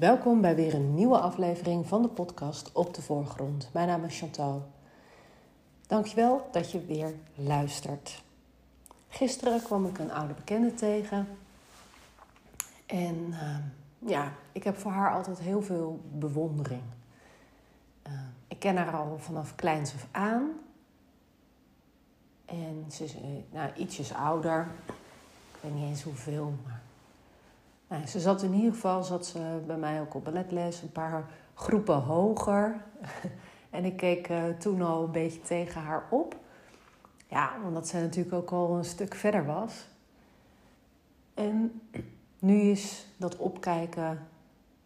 Welkom bij weer een nieuwe aflevering van de podcast Op de Voorgrond. Mijn naam is Chantal. Dankjewel dat je weer luistert. Gisteren kwam ik een oude bekende tegen. En uh, ja, ik heb voor haar altijd heel veel bewondering. Uh, ik ken haar al vanaf kleins af aan. En ze is uh, nou, ietsjes ouder. Ik weet niet eens hoeveel, maar nou, ze zat in ieder geval zat ze bij mij ook op balletles, een paar groepen hoger. en ik keek uh, toen al een beetje tegen haar op. Ja, omdat zij natuurlijk ook al een stuk verder was. En nu is dat opkijken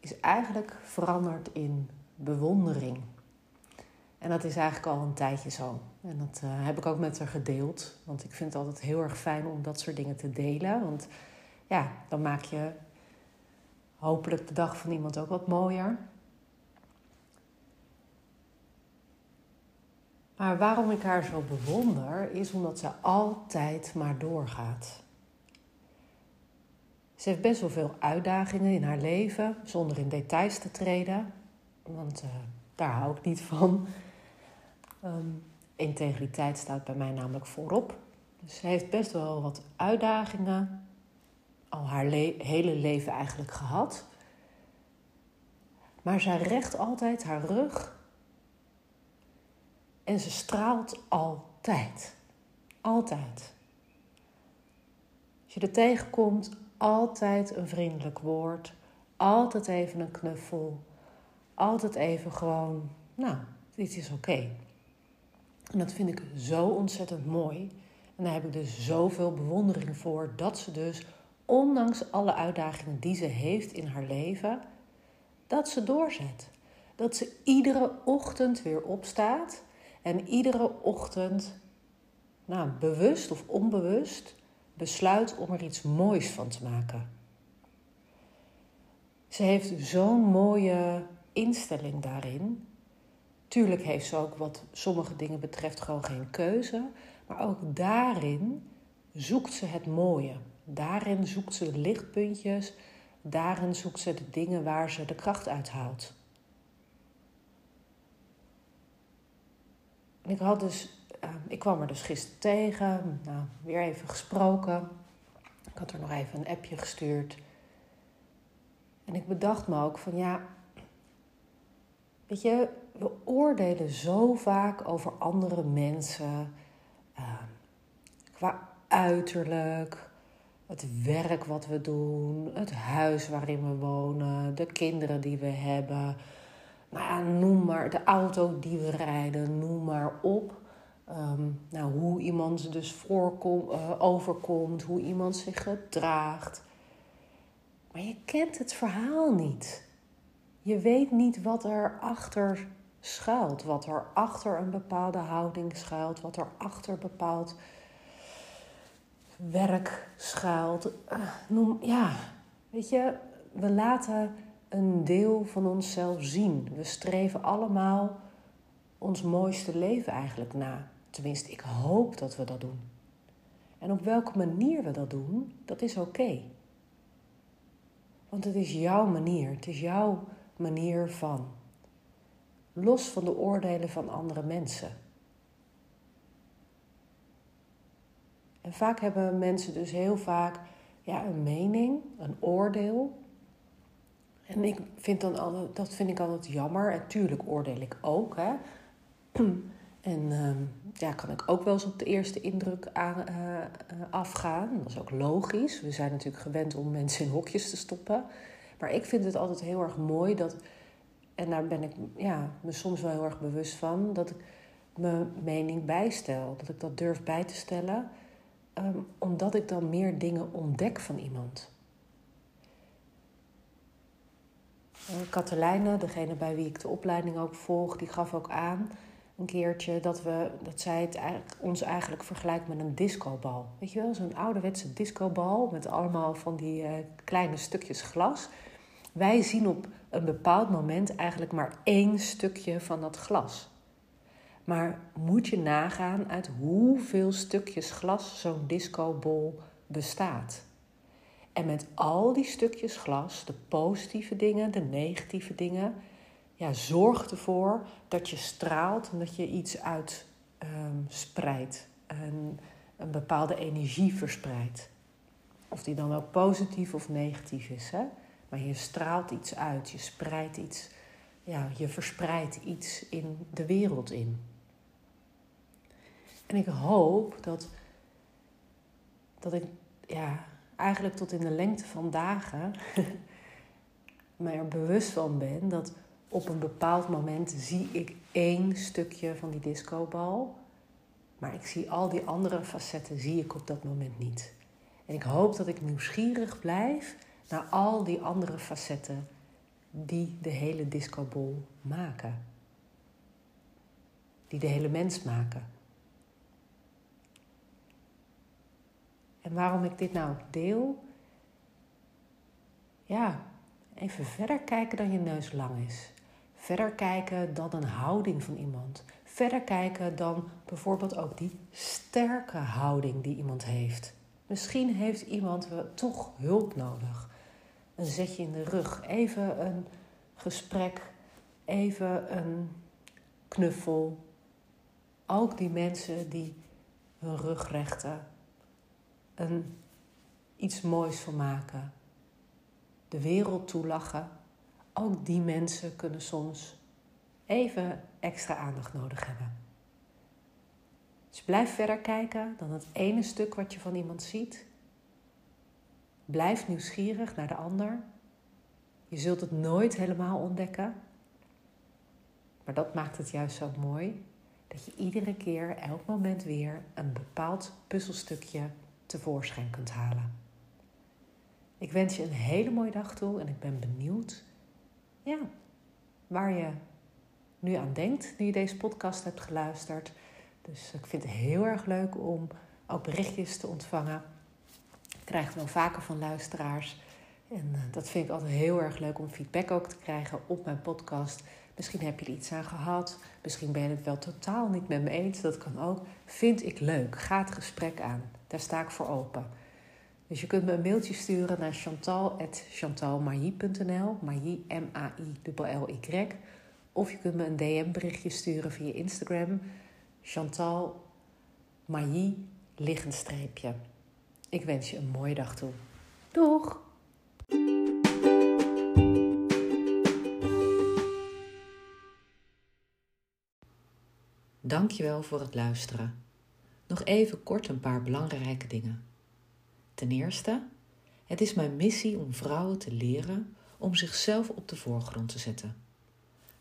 is eigenlijk veranderd in bewondering. En dat is eigenlijk al een tijdje zo. En dat uh, heb ik ook met haar gedeeld. Want ik vind het altijd heel erg fijn om dat soort dingen te delen. Want ja, dan maak je hopelijk de dag van iemand ook wat mooier. Maar waarom ik haar zo bewonder, is omdat ze altijd maar doorgaat. Ze heeft best wel veel uitdagingen in haar leven, zonder in details te treden. Want uh, daar hou ik niet van. Um, integriteit staat bij mij namelijk voorop. Dus ze heeft best wel wat uitdagingen al haar le hele leven eigenlijk gehad. Maar zij recht altijd haar rug. En ze straalt altijd. Altijd. Als je er tegenkomt, altijd een vriendelijk woord. Altijd even een knuffel. Altijd even gewoon, nou, dit is oké. En dat vind ik zo ontzettend mooi. En daar heb ik dus zoveel bewondering voor dat ze dus ondanks alle uitdagingen die ze heeft in haar leven, dat ze doorzet. Dat ze iedere ochtend weer opstaat en iedere ochtend, nou, bewust of onbewust, besluit om er iets moois van te maken. Ze heeft zo'n mooie instelling daarin. Tuurlijk heeft ze ook wat sommige dingen betreft gewoon geen keuze, maar ook daarin zoekt ze het mooie. Daarin zoekt ze lichtpuntjes, daarin zoekt ze de dingen waar ze de kracht uit haalt. Ik had dus, uh, ik kwam er dus gisteren tegen, nou, weer even gesproken. Ik had er nog even een appje gestuurd. En ik bedacht me ook van ja, weet je, we oordelen zo vaak over andere mensen uh, qua uiterlijk, het werk wat we doen, het huis waarin we wonen, de kinderen die we hebben. Nou ja, noem maar de auto die we rijden, noem maar op. Um, nou, hoe iemand dus voorkom, uh, overkomt, hoe iemand zich gedraagt. Maar je kent het verhaal niet. Je weet niet wat er achter schuilt, wat er achter een bepaalde houding schuilt, wat er achter bepaald werk schuilt. Uh, noem, ja, weet je, we laten een deel van onszelf zien. We streven allemaal ons mooiste leven eigenlijk na. Tenminste, ik hoop dat we dat doen. En op welke manier we dat doen, dat is oké. Want het is jouw manier, het is jouw manier van. Los van de oordelen van andere mensen. En vaak hebben mensen dus heel vaak ja, een mening, een oordeel. En ik vind dan altijd, dat vind ik altijd jammer. En tuurlijk oordeel ik ook. Hè. En uh, ja, kan ik ook wel eens op de eerste indruk aan, uh, afgaan. Dat is ook logisch. We zijn natuurlijk gewend om mensen in hokjes te stoppen. Maar ik vind het altijd heel erg mooi dat, en daar ben ik ja, me soms wel heel erg bewust van, dat ik mijn mening bijstel. Dat ik dat durf bij te stellen. Um, omdat ik dan meer dingen ontdek van iemand. Uh, degene bij wie ik de opleiding ook volg, die gaf ook aan een keertje dat, we, dat zij het eigenlijk, ons eigenlijk vergelijkt met een discobal. Weet je wel, zo'n ouderwetse discobal met allemaal van die uh, kleine stukjes glas. Wij zien op een bepaald moment eigenlijk maar één stukje van dat glas. Maar moet je nagaan uit hoeveel stukjes glas zo'n discobol bestaat. En met al die stukjes glas, de positieve dingen, de negatieve dingen, ja, zorg ervoor dat je straalt en dat je iets uitspreidt. Ehm, een bepaalde energie verspreidt. Of die dan ook positief of negatief is. Hè? Maar je straalt iets uit, je spreidt iets, ja, je verspreidt iets in de wereld in. En ik hoop dat, dat ik ja, eigenlijk tot in de lengte van dagen mij er bewust van ben dat op een bepaald moment zie ik één stukje van die discobal. Maar ik zie al die andere facetten zie ik op dat moment niet. En ik hoop dat ik nieuwsgierig blijf naar al die andere facetten die de hele discobol maken. Die de hele mens maken. En waarom ik dit nou deel? Ja, even verder kijken dan je neus lang is. Verder kijken dan een houding van iemand. Verder kijken dan bijvoorbeeld ook die sterke houding die iemand heeft. Misschien heeft iemand toch hulp nodig. Een zetje in de rug, even een gesprek, even een knuffel. Ook die mensen die hun rug rechten, een, iets moois van maken, de wereld toelachen. Ook die mensen kunnen soms even extra aandacht nodig hebben. Dus blijf verder kijken dan het ene stuk wat je van iemand ziet. Blijf nieuwsgierig naar de ander. Je zult het nooit helemaal ontdekken. Maar dat maakt het juist zo mooi. Dat je iedere keer, elk moment weer een bepaald puzzelstukje tevoorschijn kunt halen. Ik wens je een hele mooie dag toe en ik ben benieuwd ja, waar je nu aan denkt nu je deze podcast hebt geluisterd. Dus ik vind het heel erg leuk om ook berichtjes te ontvangen. Ik krijg wel vaker van luisteraars. En eh, dat vind ik altijd heel erg leuk om feedback ook te krijgen op mijn podcast. Misschien heb je er iets aan gehad. Misschien ben je het wel totaal niet met me eens. Dat kan ook. Vind ik leuk. Ga het gesprek aan. Daar sta ik voor open. Dus je kunt me een mailtje sturen naar chantal.chantalmailly.nl. Mailly, M-A-I-L-L-Y. Of je kunt me een DM-berichtje sturen via Instagram. Chantal Mailly. Ik wens je een mooie dag toe. Doeg! Dankjewel voor het luisteren. Nog even kort een paar belangrijke dingen. Ten eerste, het is mijn missie om vrouwen te leren om zichzelf op de voorgrond te zetten.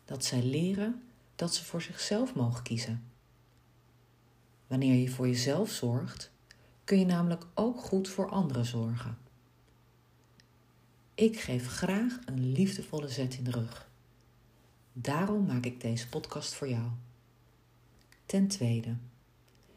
Dat zij leren dat ze voor zichzelf mogen kiezen. Wanneer je voor jezelf zorgt, kun je namelijk ook goed voor anderen zorgen. Ik geef graag een liefdevolle zet in de rug. Daarom maak ik deze podcast voor jou. Ten tweede,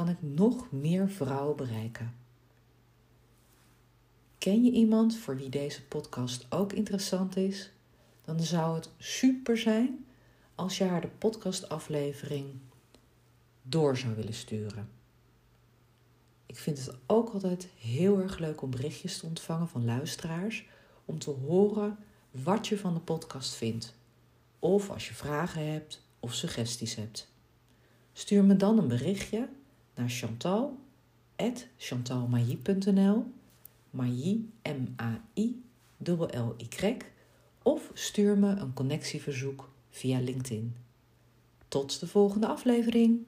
kan ik nog meer vrouwen bereiken. Ken je iemand voor wie deze podcast ook interessant is? Dan zou het super zijn als je haar de podcastaflevering door zou willen sturen. Ik vind het ook altijd heel erg leuk om berichtjes te ontvangen van luisteraars om te horen wat je van de podcast vindt. Of als je vragen hebt of suggesties hebt. Stuur me dan een berichtje naar chantal chantalmailly.nl Mailly, M-A-I, L-Y, of stuur me een connectieverzoek via LinkedIn. Tot de volgende aflevering.